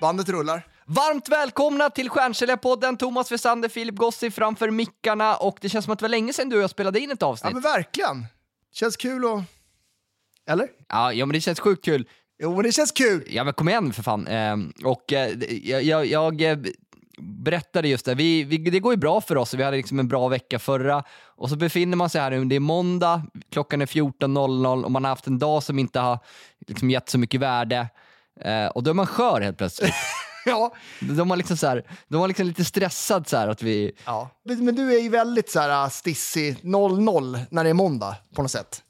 Bandet rullar. Varmt välkomna till Stjärnsäljarpodden, Thomas Wessander, Filip Gossi framför mickarna och det känns som att det var länge sedan du och jag spelade in ett Ja avsnitt. men verkligen. Känns kul och... Eller? Ja, ja men det känns sjukt kul. Jo men det känns kul. Ja men kom igen för fan. Ehm, och eh, jag, jag, jag eh, berättade just det, vi, vi, det går ju bra för oss, vi hade liksom en bra vecka förra och så befinner man sig här nu, det är måndag, klockan är 14.00 och man har haft en dag som inte har liksom, gett så mycket värde Eh, och då är man skör helt plötsligt. Ja. De var liksom, så här, de var liksom lite stressad så här att vi... ja. Men du är ju väldigt så här stissig 0-0 när det är måndag på något sätt.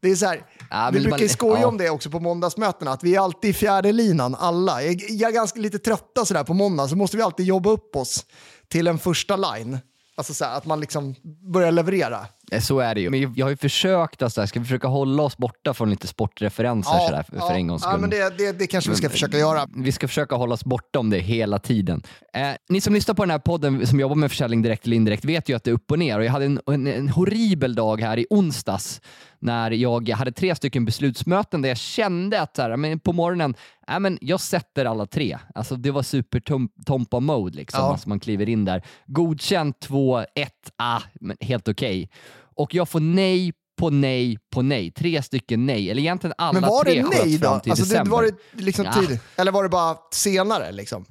Det är så här, Ja, vi brukar man- skoja ja. om det också på måndagsmötena, att vi är alltid i fjärde linan, alla. Jag, jag är ganska lite trötta sådär på måndag, så måste vi alltid jobba upp oss till en första line. Alltså så här, att man liksom börjar leverera. Eh, Så är det ju. Men jag har ju försökt, alltså, ska vi försöka hålla oss borta från lite sportreferenser sådär, för, för en gångs skull. ja, men det, det, det kanske vi ska försöka göra. Vi ska försöka hålla oss bortom det hela tiden. Eh, ni som lyssnar på den här podden som jobbar med försäljning direkt eller indirekt vet ju att det är upp och ner och jag hade en, en, en horribel dag här i onsdags när jag hade tre stycken beslutsmöten där jag kände att så här, men på morgonen, äh, men jag sätter alla tre. Alltså, det var super-tompa mode liksom. Ja. Alltså, man kliver in där. Godkänt 2, 1, ah, men helt okej. Och jag får nej på nej på nej. Tre stycken nej. Eller egentligen alla Men var tre det nej då? Alltså, det, december. var det liksom Ja. tidigt? Eller var det bara senare? Liksom?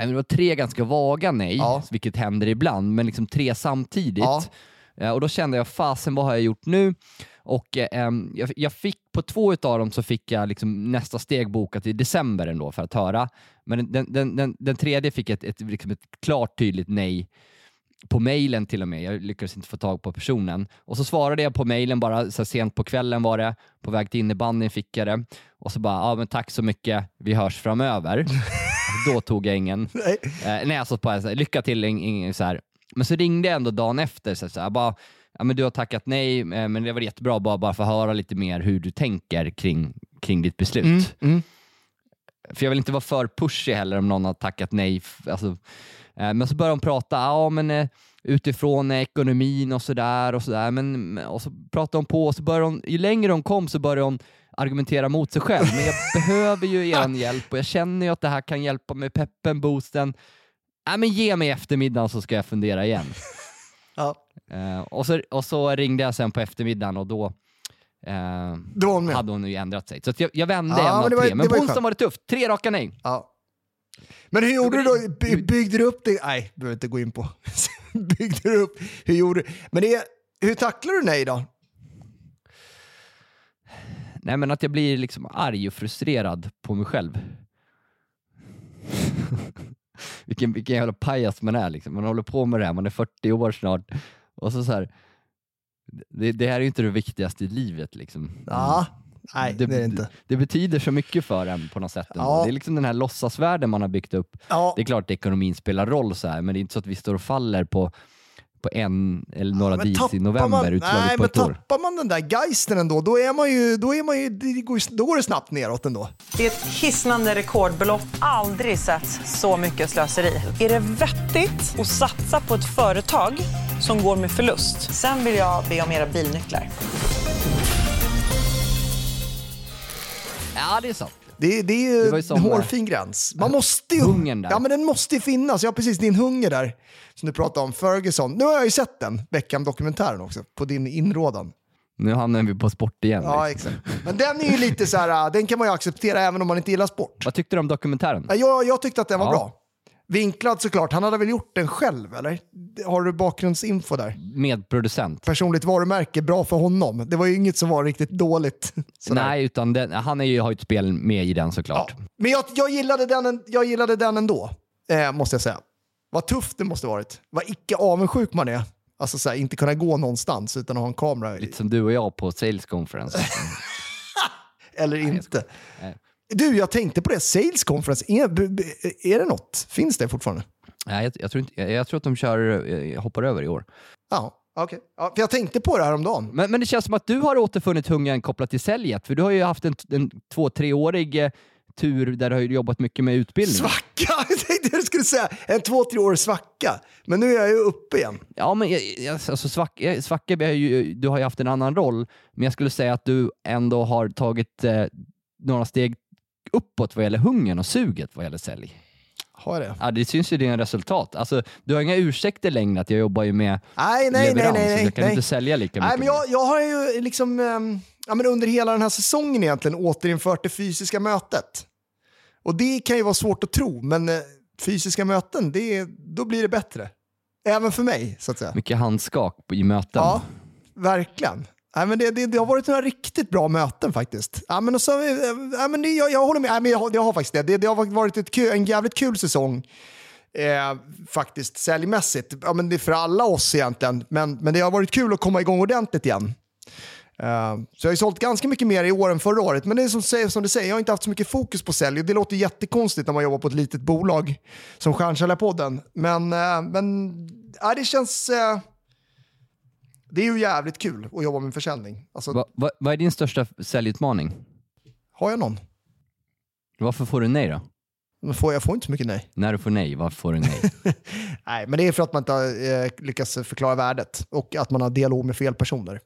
Det var tre ganska vaga nej, Ja. vilket händer ibland, men liksom tre samtidigt. Ja. Eh, Och då kände jag, fasen vad har jag gjort nu? Och eh, jag, jag fick, på två utav dem så fick jag liksom nästa steg bokat i december ändå för att höra. Men den, den, den, den tredje fick ett, ett, liksom ett klart tydligt nej på mejlen till och med. Jag lyckades inte få tag på personen. Och så svarade jag på mejlen bara så sent på kvällen var det. På väg till innebandyn fick jag det. Och så bara, ja men tack så mycket, vi hörs framöver. Då tog jag ingen. Nej. Eh, nej, alltså bara här, lycka till, ing, ing, så här. Men så ringde jag ändå dagen efter, så så här, bara, ja, men du har tackat nej, eh, men det var jättebra bara, bara för att höra lite mer hur du tänker kring, kring ditt beslut. Mm, mm. För jag vill inte vara för pushy heller om någon har tackat nej. Alltså, eh, men så började de prata, ja men eh, utifrån ekonomin och sådär och sådär. Men, och så pratade de på och så började de, ju längre de kom så började de argumentera mot sig själv. Men jag behöver ju er hjälp och jag känner ju att det här kan hjälpa med peppen, boosten. Nej men ge mig eftermiddagen så ska jag fundera igen. Ja. Eh, och, så, och så ringde jag sen på eftermiddagen och då var hon hade hon ju ändrat sig. Så jag, jag vände Ja, en men av det var- tre. Men på onsdagen var det tufft. Tre raka nej. Ja. Men hur gjorde du då? By- Byggde du upp det? Nej, behöver inte gå in på. Byggde du upp? Hur gjorde du? Men det, hur tacklar du nej då? Nej men att jag blir liksom arg och frustrerad på mig själv. vilken, vilken jävla pajas man är liksom. Man håller på med det här, man är 40 år snart. Och så så här, det, det här är ju inte det viktigaste i livet liksom. Ja, nej det, är det inte. Det betyder så mycket för en på något sätt. Ja. Det är liksom den här låtsasvärlden man har byggt upp. Ja, Det är klart att ekonomin spelar roll så här, men det är inte så att vi står och faller på, på en eller några men deals tappar i november man, utslaget nej, på men ett år. tappar man den där geisten ändå, då är man ju, då är man ju, det går, ju- då går det snabbt neråt ändå. Det är ett hisnande rekordbelopp. Aldrig sett så mycket slöseri. Är det vettigt att satsa på ett företag som går med förlust? Sen vill jag be om era bilnycklar. Ja, det är sant. Det, det är ju Det var ju en hårfin gräns. Man måste ju... hungern där. Ja, men den måste ju finnas. Ja, precis. Din hunger där, som du pratade om. Ferguson. Nu har jag ju sett den, Beckham-dokumentären också, på din inrådan. Nu hamnar vi på sport igen. Ja, liksom. exakt. Men den är ju lite så här, den kan man ju acceptera även om man inte gillar sport. Vad tyckte du om dokumentären? Ja, Jag, jag tyckte att den var Ja. bra. Vinklad såklart. Han hade väl gjort den själv, eller? Har du bakgrundsinfo där? Medproducent? Personligt varumärke, bra för honom. Det var ju inget som var riktigt dåligt. Sådär. Nej, utan den, han är ju, har ju ett spel med i den såklart. Ja. Men jag, jag, gillade den, jag gillade den ändå, eh, måste jag säga. Vad tufft det måste varit. Vad icke avundsjuk man är. Alltså så här, inte kunna gå någonstans utan att ha en kamera. Lite som du och jag på sales conference. Eller inte. Du, jag tänkte på det. Sales conference, är, är det något? Finns det fortfarande? Nej, jag, jag, tror inte, jag, jag tror att de kör, eh, hoppar över i år. Ja, okej. Ja, för jag tänkte på det här om dagen. Men, men det känns som att du har återfunnit hungern kopplat till säljet, för du har ju haft en, en två, treårig eh, tur där du har jobbat mycket med utbildning. Svacka! Jag tänkte jag skulle säga en två, tre år svacka. Men nu är jag ju uppe igen. Ja, men alltså vi har ju, du har ju haft en annan roll, men jag skulle säga att du ändå har tagit eh, några steg uppåt vad gäller hungern och suget vad gäller sälj. Har det? Ja, det syns ju i dina resultat. Alltså, du har inga ursäkter längre att jag jobbar ju med Nej, nej, nej, leverans, nej. så nej, jag kan nej. inte sälja lika mycket. Nej, men jag, jag har ju liksom ehm, ja, men under hela den här säsongen egentligen återinfört det fysiska mötet. Och det kan ju vara svårt att tro, men eh, fysiska möten, det, då blir det bättre. Även för mig, så att säga. Mycket handskak i möten. Ja, verkligen. Nej, men det, det, det har varit några riktigt bra möten faktiskt. Ja, men och så, eh, ja, men det, jag, jag håller med, ja, men jag, jag har faktiskt det. Det, det har varit ett kul, en jävligt kul säsong. Eh, faktiskt säljmässigt. Ja, men det är för alla oss egentligen. Men, men det har varit kul att komma igång ordentligt igen. Eh, så jag har ju sålt ganska mycket mer i år än förra året. Men det är som, som du säger, jag har inte haft så mycket fokus på sälj. Det låter jättekonstigt när man jobbar på ett litet bolag som Stjärnsäljarpodden. Men, eh, men ja, det känns... Eh, det är ju jävligt kul att jobba med försäljning. Alltså, Va, va, vad är din största säljutmaning? har jag någon? Varför får du nej då? Men Får, jag får inte så mycket nej. När du får nej, varför får du nej? Nej, men det är för att man inte har eh, lyckats förklara värdet och att man har dialog med fel personer.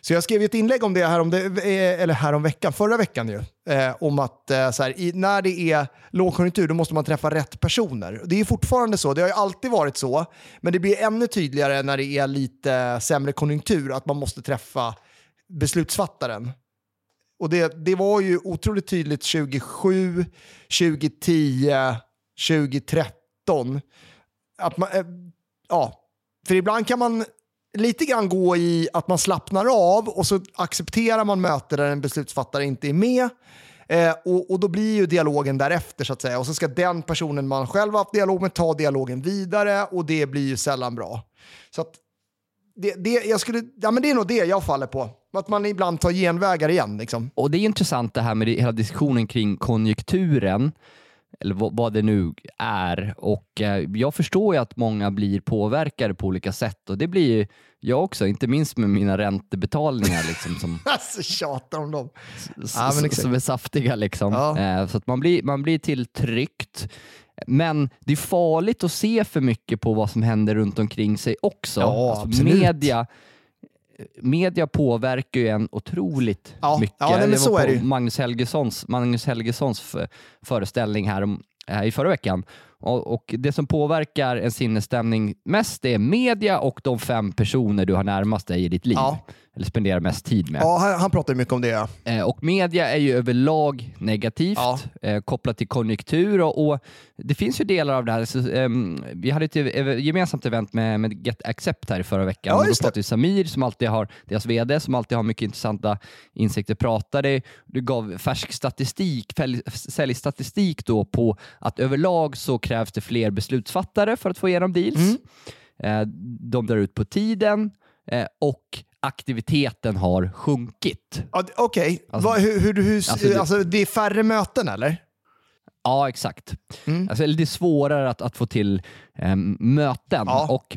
Så jag skrev ju ett inlägg om det här om, det, eh, eller här om veckan, förra veckan ju, eh, om att eh, så här, i, när det är lågkonjunktur då måste man träffa rätt personer. Det är fortfarande så, det har ju alltid varit så, men det blir ännu tydligare när det är lite sämre konjunktur att man måste träffa beslutsfattaren. Och det, det var ju otroligt tydligt 2007, 2010, 2013. Att man, eh, ja, för ibland kan man lite grann gå i att man slappnar av och så accepterar man möten där en beslutsfattare inte är med. Eh, och, och då blir ju dialogen därefter så att säga. Och så ska den personen man själv haft dialog med ta dialogen vidare och det blir ju sällan bra. Så att det, det, jag skulle, ja, men det är nog det jag faller på. Att man ibland tar genvägar igen. Liksom. Och det är intressant det här med det, hela diskussionen kring konjunkturen, eller vad, det nu är. Och eh, jag förstår ju att många blir påverkade på olika sätt och det blir ju jag också, inte minst med mina räntebetalningar liksom, som, Alltså tjatar om dem. Ja, som är saftiga. Liksom. Ja. Eh, så att man blir, man blir tilltryckt. Men det är farligt att se för mycket på vad som händer runt omkring sig också. Ja, alltså media, media påverkar ju en otroligt Ja, mycket. ja, nej, men så är det. Magnus Helgessons, Magnus Helgessons föreställning här om, eh, i förra veckan. Och, och Det som påverkar en sinnesstämning mest är media och de fem personer du har närmast dig i ditt liv. Ja. Eller spenderar mest tid med. Ja, han, han pratar mycket om det. Ja. Eh, Och media är ju överlag negativt Ja. eh, kopplat till konjunktur och, och det finns ju delar av det här. Så, ehm, vi hade ett gemensamt event med, med Get Accept här i förra veckan. Ja, då pratade ju Samir, som alltid har, deras VD, som alltid har mycket intressanta insikter, pratade. Du gav färsk statistik, säljstatistik då på att överlag så krävs det fler beslutsfattare för att få igenom deals. Mm. Eh, de drar ut på tiden eh, och aktiviteten har sjunkit. Okej, Alltså- Vad- hur, hur, hur, Alltså, alltså, det- det... är färre möten eller? Ja, exakt. Mm. Alltså, det är svårare att, att få till em, möten. Ja. Och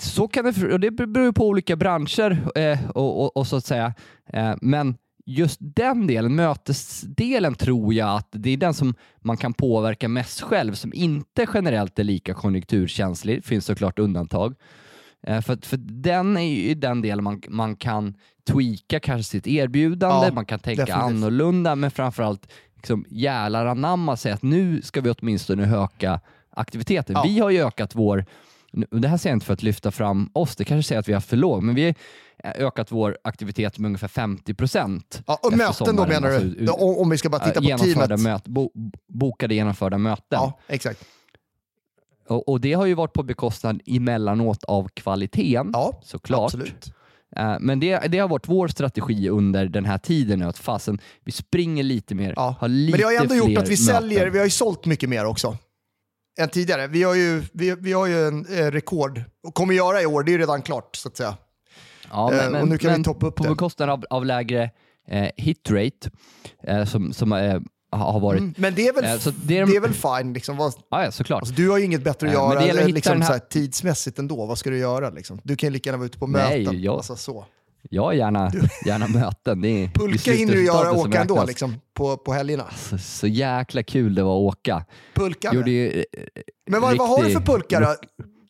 så kan det, och det beror på olika branscher eh, och, och, och så att säga. Eh, men just den delen, mötesdelen, tror jag att det är den som man kan påverka mest själv, som inte generellt är lika konjunkturkänslig. Det finns såklart undantag. Eh, För, för den är ju den delen man, man kan tweaka kanske sitt erbjudande, Ja, man kan tänka definitivt. annorlunda, men framförallt liksom jävlar anamma sig att nu ska vi åtminstone öka aktiviteten. Ja. Vi har ju ökat vår, det här säger jag inte för att lyfta fram oss, det kanske säger att vi har för låg, men vi har ökat vår aktivitet med ungefär 50 procent. Ja, och möten då menar du? om, om vi ska bara titta på teamet. möt, bo, bokade genomförda möten. Ja, exakt. Och, och det har ju varit på bekostnad emellanåt av kvaliteten, Ja, såklart. absolut. Eh, Men det, det har varit vår strategi under den här tiden nu, att fasen, vi springer lite mer, Ja. har lite Men det har ju ändå gjort att vi säljer, möten. vi har ju sålt mycket mer också. Än tidigare. Vi har ju, vi, vi har ju en eh, rekord, och kommer göra i år, det är ju redan klart så att säga. Ja, Eh, och nu kan vi toppa upp på det. bekostnad av, av lägre eh, hitrate eh, som, som eh, har varit... Mm, Men det är väl, Eh, så det det är, är- väl fine. Liksom. Vad, Ja, såklart. alltså, du har ju inget bättre att Eh, men göra det gäller att liksom, den här- här, tidsmässigt ändå. Vad ska du göra? Liksom? Du kan ju lika gärna vara ute på Nej, möten. jag- Alltså, så. Jag gärna, gärna möten. Det är, det är Pulka hinner du göra åka ändå liksom, på, på helgerna. Så, så jäkla kul det var att åka. Pulka Gjorde ju, eh, Men vad, vad har du för riktig- pulka då?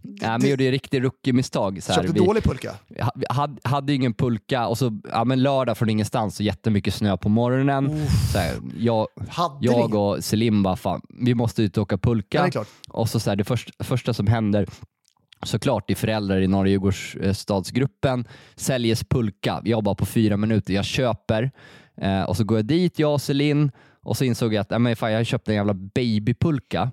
Ja, men gjorde ju riktig rookie-misstag. Köpte vi- dålig pulka? vi hade, hade ingen pulka och så ja, men lördag från ingenstans och jättemycket snö på morgonen. Så här, jag, jag och Selim bara, fan, vi måste ut och åka Ja, pulka. det klart. och så, så här, det först, första som händer såklart är föräldrar i Norra Djurgårdsstadsgruppen säljes pulka. Jag bara på fyra minuter, jag köper eh, och så går jag dit, jag och Celine och så insåg jag att äh, men fan, jag har köpt en jävla babypulka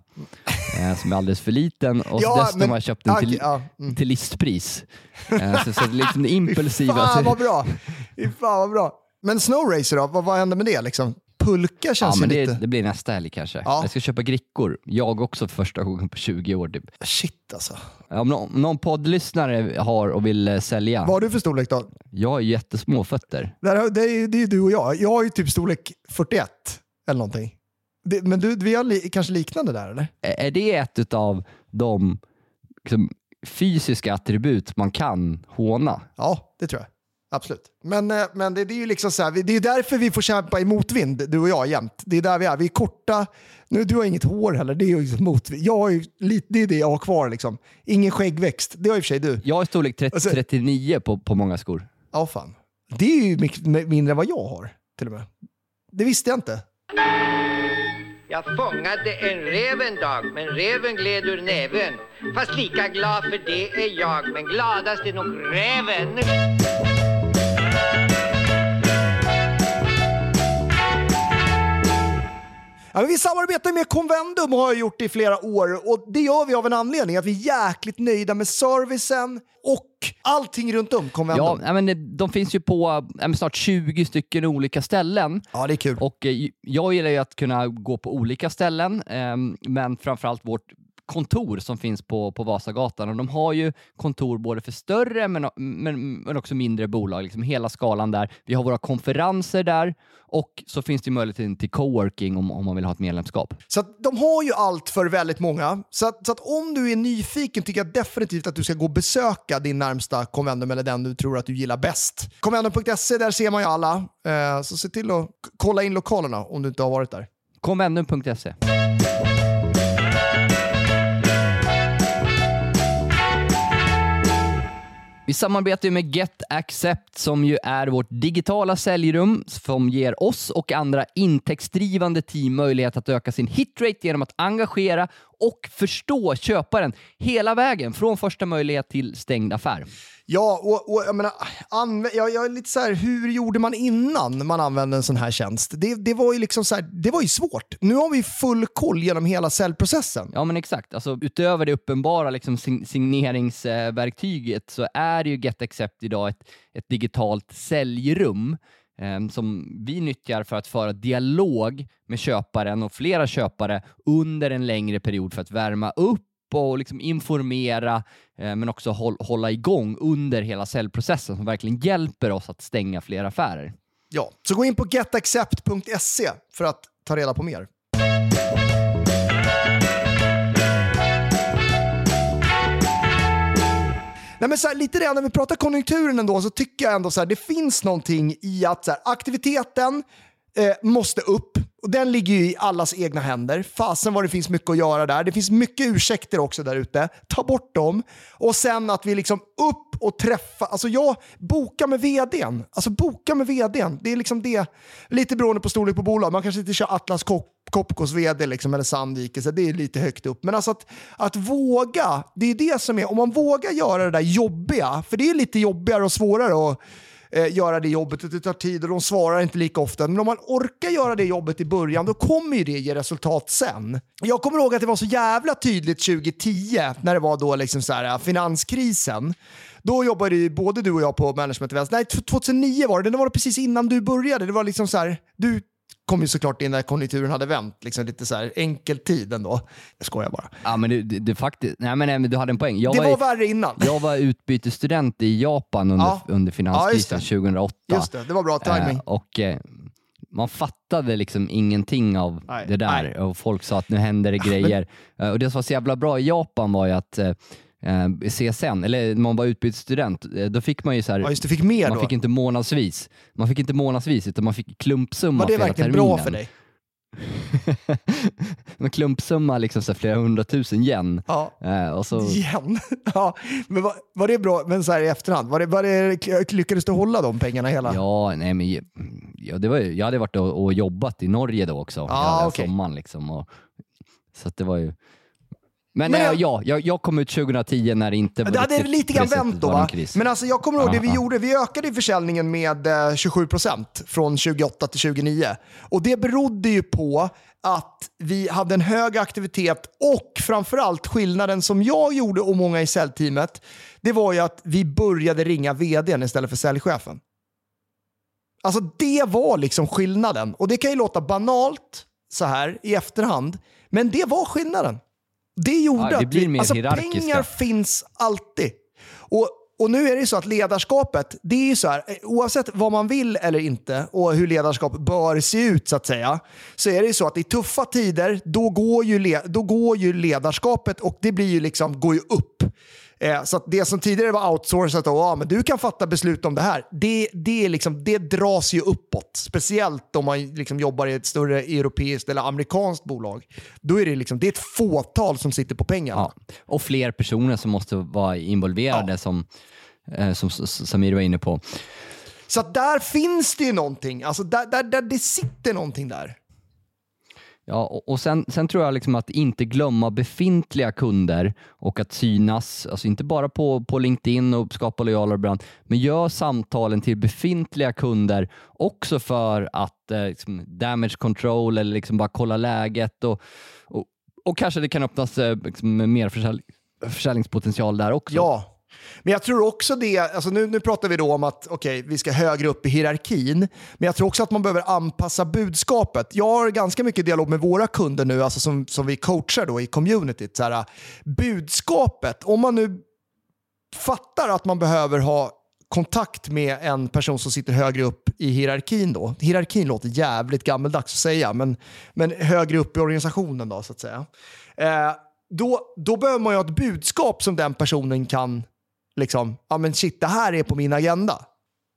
eh, som är alldeles för liten och Ja, dessutom men- har jag köpt den ja, till, ja, mm. till listpris. Eh, så, så liksom det Fy impulsiva. fan så- vad bra! Fy fan vad bra. Men snowracer då, vad, vad händer med det? Liksom? Pulka Ja, känns men ju det, lite... det blir nästa helg kanske. Ja. Jag ska köpa grickor. Jag också för första gången på 20 år. Typ. Shit alltså. Om någon, någon poddlyssnare har och vill eh, sälja. Vad har du för storlek då? Jag har jättesmå fötter. Det, här, det, är, det är du och jag. Jag har ju typ storlek 41 eller någonting. Det, men du, vi har li, kanske liknande där eller? Är det ett av de liksom, fysiska attribut man kan håna? Ja, det tror jag. Absolut. Men, eh, men det, det är ju liksom så här, det är därför vi får kämpa i motvind, du och jag jämt. Det är där vi är. Vi är korta. Nu, du har inget hår heller, det är ju liksom motvind. Jag har ju lite, det är det jag har kvar liksom. Ingen skäggväxt, det har i och för sig du. Jag har storlek 30, Alltså- 39 på, på många skor. Ja, fan. Det är ju mindre än vad jag har till och med. Det visste jag inte. Jag fångade en rev en dag, men reven gled ur näven. Fast lika glad för det är jag, men gladast är nog räven. Ja, vi samarbetar med Convendum och har gjort det i flera år och det gör vi av en anledning. Att vi är jäkligt nöjda med servicen och allting runt om Convendum. Ja, men det- de finns ju på snart 20 stycken olika ställen. Ja, det är kul. Och eh, jag gillar ju att kunna gå på olika ställen, eh, men framförallt vårt kontor som finns på, på Vasagatan. Och de har ju kontor både för större men, men, men också mindre bolag, liksom hela skalan där. Vi har våra konferenser där och så finns det ju möjligheten till coworking om, om man vill ha ett medlemskap. Så de har ju allt för väldigt många. Så att, så att om du är nyfiken tycker jag definitivt att du ska gå och besöka din närmsta Convendum eller den du tror att du gillar bäst. Convendum.se, där ser man ju alla. Eh, så se till att kolla in lokalerna om du inte har varit där. Convendum.se. Vi samarbetar ju med Get Accept som ju är vårt digitala säljrum som ger oss och andra intäktsdrivande team möjlighet att öka sin hitrate genom att engagera och förstå köparen hela vägen från första möjlighet till stängd affär. Ja, och, och jag menar, anv- jag, jag är lite så här, hur gjorde man innan man använde en sån här tjänst? Det, det var ju liksom så här, det var ju svårt. Nu har vi full koll genom hela säljprocessen. Ja men exakt, alltså, utöver det uppenbara liksom, signeringsverktyget så är ju Get Accept idag ett, ett digitalt säljrum ehm, som vi nyttjar för att föra dialog med köparen och flera köpare under en längre period för att värma upp och liksom informera eh, men också håll, hålla igång under hela säljprocessen som verkligen hjälper oss att stänga fler affärer. Ja, så gå in på getaccept.se för att ta reda på mer. Nej, men så här, lite redan när vi pratar konjunkturen ändå så tycker jag ändå så här, det finns någonting i att så här, aktiviteten eh, måste upp. Och den ligger ju i allas egna händer. Fasen vad det finns mycket att göra där. Det finns mycket ursäkter också där ute. Ta bort dem. Och sen att vi liksom upp och träffa, alltså jag boka med vdn. Alltså boka med vdn. Det är liksom det, lite beroende på storlek på bolag. Man kanske inte kör Atlas Cop- Copcos vd liksom, eller Sandvik, det är lite högt upp. Men alltså att, att våga, det är det som är, om man vågar göra det där jobbiga, för det är lite jobbigare och svårare att eh, göra det jobbet och det tar tid och de svarar inte lika ofta. Men om man orkar göra det jobbet i början då kommer ju det ge resultat sen. Jag kommer ihåg att det var så jävla tydligt 2010 när det var då liksom så här, eh, finanskrisen. Då jobbade ju både du och jag på Management Events. Nej, 2009 var det. Det var precis innan du började. Det var liksom så här, du kom ju såklart in när konjunkturen hade vänt. Liksom lite så här enkel tid ändå. Jag skojar bara. Ja, men du, du, du faktiskt, nej, men, nej, men du hade en poäng. Jag det var, var värre innan. jag var utbytesstudent i Japan under, Ja. under finanskrisen Ja, just det. 2008. Just det, det var bra timing. Eh, och eh, man fattade liksom ingenting av Nej, det där nej. och folk sa att nu händer det grejer. Eh, och det som var så jävla bra i Japan var ju att eh, CSN, eller när man var utbytesstudent, eh, då fick man ju så här, Ja, just det, fick mer man då. fick inte månadsvis. Man fick inte månadsvis utan man fick klumpsumma var det för hela verkligen terminen. bra för dig? en klumpsumma liksom så här flera hundratusen yen. Ja. Eh, och så, Igen. Ja, men var, var det bra, men så här i efterhand, var det, var det, lyckades du hålla de pengarna hela? Ja, nej men ja, det var, ju- jag hade varit och, och jobbat i Norge då också, Ah, hela okej. sommaren. Liksom, och, så att det var ju... Men, Men eh, jag- ja, jag, jag kom ut 2010 när det inte Det hade lite grann vänt då var va? Men alltså jag kommer ihåg det vi gjorde, vi ökade försäljningen med eh, 27% från 28 till 29. Och det berodde ju på att vi hade en hög aktivitet och framförallt skillnaden som jag gjorde och många i säljteamet, det var ju att vi började ringa vdn istället för säljchefen. Alltså det var liksom skillnaden. Och det kan ju låta banalt så här i efterhand, men det var skillnaden. Det gjorde Ja, det att blir vi, mer alltså hierarkiska. pengar finns alltid. Och, och nu är det så att ledarskapet, det är ju så här, oavsett vad man vill eller inte och hur ledarskap bör se ut så att säga, så är det ju så att i tuffa tider, då går ju, le, då går ju ledarskapet och det blir ju liksom, går ju upp. Eh, så det som tidigare var outsourcat, och, ja, men du kan fatta beslut om det här, det, det, liksom, det dras ju uppåt. Speciellt om man liksom jobbar i ett större europeiskt eller amerikanskt bolag. Då är det, liksom, det är ett fåtal som sitter på pengarna. Ja. Och fler personer som måste vara involverade Ja. som, eh, som S- Samir var inne på. Så där finns det ju någonting. Alltså där, där, där det sitter någonting där. Ja, och, och sen, sen tror jag liksom att inte glömma befintliga kunder och att synas, alltså inte bara på, på LinkedIn och skapa lojala brand, men gör samtalen till befintliga kunder också för att eh, liksom, damage control eller liksom bara kolla läget och, och, och kanske det kan öppnas eh, liksom, med mer försälj, försäljningspotential där också. Ja. Men jag tror också det, alltså nu, nu pratar vi då om att okej, vi ska högre upp i hierarkin, men jag tror också att man behöver anpassa budskapet. Jag har ganska mycket dialog med våra kunder nu, alltså som, som vi coachar då i communityt. Så här, budskapet, om man nu fattar att man behöver ha kontakt med en person som sitter högre upp i hierarkin då. Hierarkin låter jävligt gammeldags att säga, men, men högre upp i organisationen då så att säga. Eh, då, då behöver man ju ha ett budskap som den personen kan, liksom, ja men shit det här är på min agenda.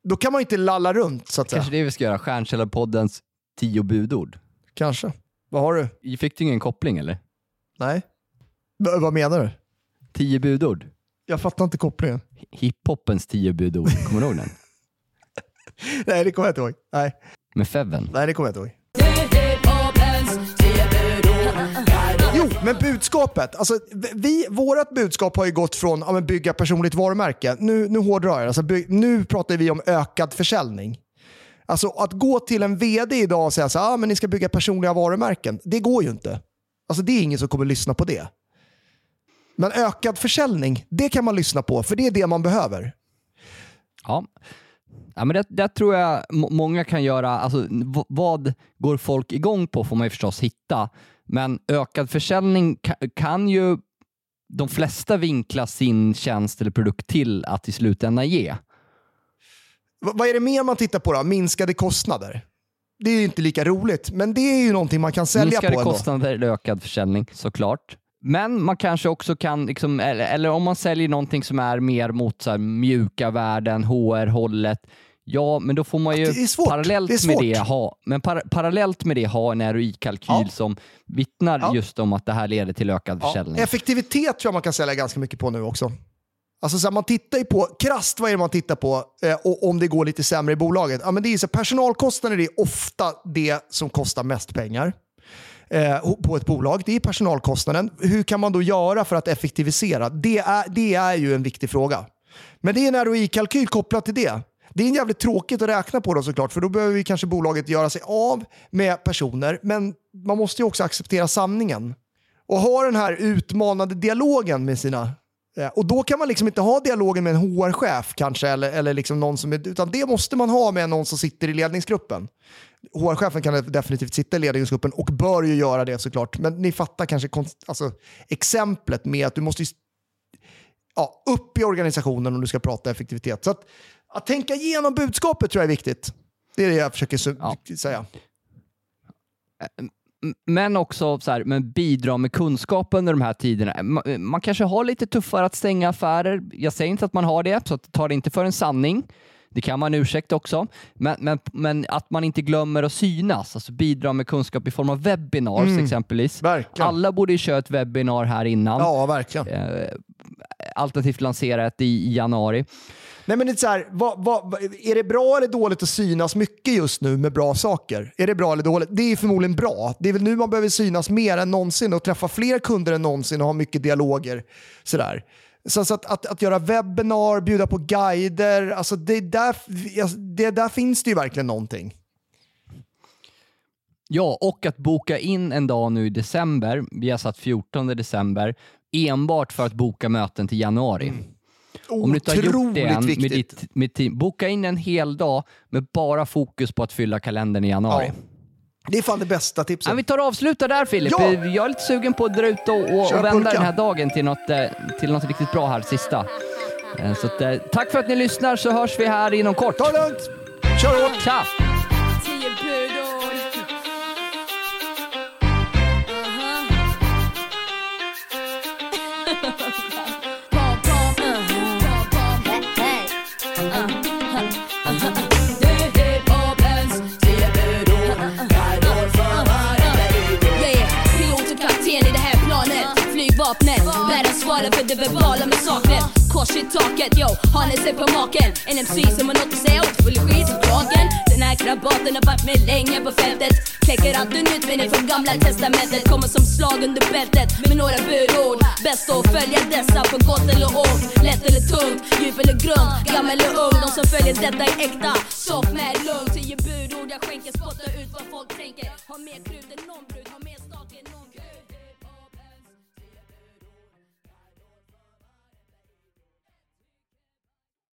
Då kan man ju inte lalla runt så att säga. Kanske det vi ska göra, Stjärnkällarpoddens tio budord. Kanske. Vad har du? Fick du ingen koppling eller? Nej? V- vad menar du? Tio budord? Jag fattar inte kopplingen. Hiphopens tio budord, kommer du ihåg den? Nej, det kommer jag inte ihåg. Nej, Med Feven. Nej det kommer jag inte ihåg. Men budskapet. Alltså, vi, vårat budskap har ju gått från ja, bygga personligt varumärke. Nu, nu hårdrar jag. Alltså, by, nu pratar vi om ökad försäljning. Alltså att gå till en vd idag och säga så här, ah, men ni ska bygga personliga varumärken. Det går ju inte. Alltså det är ingen som kommer lyssna på det. Men ökad försäljning, det kan man lyssna på, för det är det man behöver. Ja. Ja, men det, det tror jag många kan göra. Alltså, vad går folk igång på får man ju förstås hitta. Men ökad försäljning ka, kan ju de flesta vinkla sin tjänst eller produkt till att i slutändan ge. Vad är det mer man tittar på då? Minskade kostnader. Det är ju inte lika roligt, men det är ju någonting man kan sälja Minskade på ändå. kostnader eller ökad försäljning såklart. Men man kanske också kan, liksom, eller, eller om man säljer någonting som är mer mot så mjuka värden, HR-hållet, ja men då får man ju parallellt Det med det ha, men par, parallellt med det ha en ROI-kalkyl Ja. som vittnar Ja. just om att det här leder till ökad Ja, försäljning. effektivitet tror jag man kan sälja ganska mycket på nu också. Alltså så här, man tittar ju på, krasst vad är det man tittar på eh, och om det går lite sämre i bolaget? Ja, men det är så, här, personalkostnader är ofta det som kostar mest pengar eh, på ett bolag. Det är personalkostnaden. Hur kan man då göra för att effektivisera? Det är, det är ju en viktig fråga. Men det är en ROI-kalkyl kopplat till det. Det är en jävligt tråkigt att räkna på då såklart, för då behöver vi kanske bolaget göra sig av med personer, men man måste ju också acceptera sanningen och ha den här utmanande dialogen med sina... Eh, och då kan man liksom inte ha dialogen med en HR-chef kanske, eller, eller liksom någon som är, utan det måste man ha med någon som sitter i ledningsgruppen. HR-chefen kan definitivt sitta i ledningsgruppen och bör ju göra det såklart. Men ni fattar kanske alltså, exemplet med att du måste ja, upp i organisationen om du ska prata effektivitet. Så att, att tänka igenom budskapet tror jag är viktigt. Det är det jag försöker Ja. säga. Men också så här, men bidra med kunskap under de här tiderna. Ma- Man kanske har lite tuffare att stänga affärer. Jag säger inte att man har det, så ta det inte för en sanning. Det kan man ursäkta också. Men, men, men att man inte glömmer att synas, alltså bidra med kunskap i form av webinars exempelvis. Verkligen. Alla borde ju köra ett webbinar här innan. Ja, verkligen. Eh, alternativt lansera ett i, i januari. Nej, men det är, så här, vad, vad, är det bra eller dåligt att synas mycket just nu med bra saker? Är det bra eller dåligt? Det är förmodligen bra. Det är väl nu man behöver synas mer än någonsin och träffa fler kunder än någonsin och ha mycket dialoger. Sådär. Så, så att, att, att göra webbinar, bjuda på guider, alltså det, där, alltså det där finns det ju verkligen någonting. Ja, och att boka in en dag nu i december, vi har satt 14 december, enbart för att boka möten till januari. Om du inte har gjort det än med ditt med team, boka in en hel dag med bara fokus på att fylla kalendern i januari. Ja. Det är fan det bästa tipset. Ja, vi tar och avslutar där Filip. Ja! Jag är lite sugen på att dra ut och, och, och vända pulka. den här dagen till något, eh, till något riktigt bra här sista. Eh, Så att, eh, tack för att ni lyssnar så hörs vi här inom kort. Ta det lugnt! Kör hårt! Tja! Vapnet Flygvapnet, världens svarar för det verbala massakret Kors i taket, yo, har ni sett på maken? En MC som har något att säga åt, full i skit som kragen Den här krabaten har varit med länge på fältet. Kläcker alltid nytt men från gamla testamentet. Kommer som slag under bältet med några budord Bäst att följa dessa på gott eller ont. Lätt eller tungt, djup eller grund, gammal eller ung De som följer detta är äkta, soft med lugn Tio budord jag skänker, spottar ut vad folk tänker. Har mer krut än någon brud.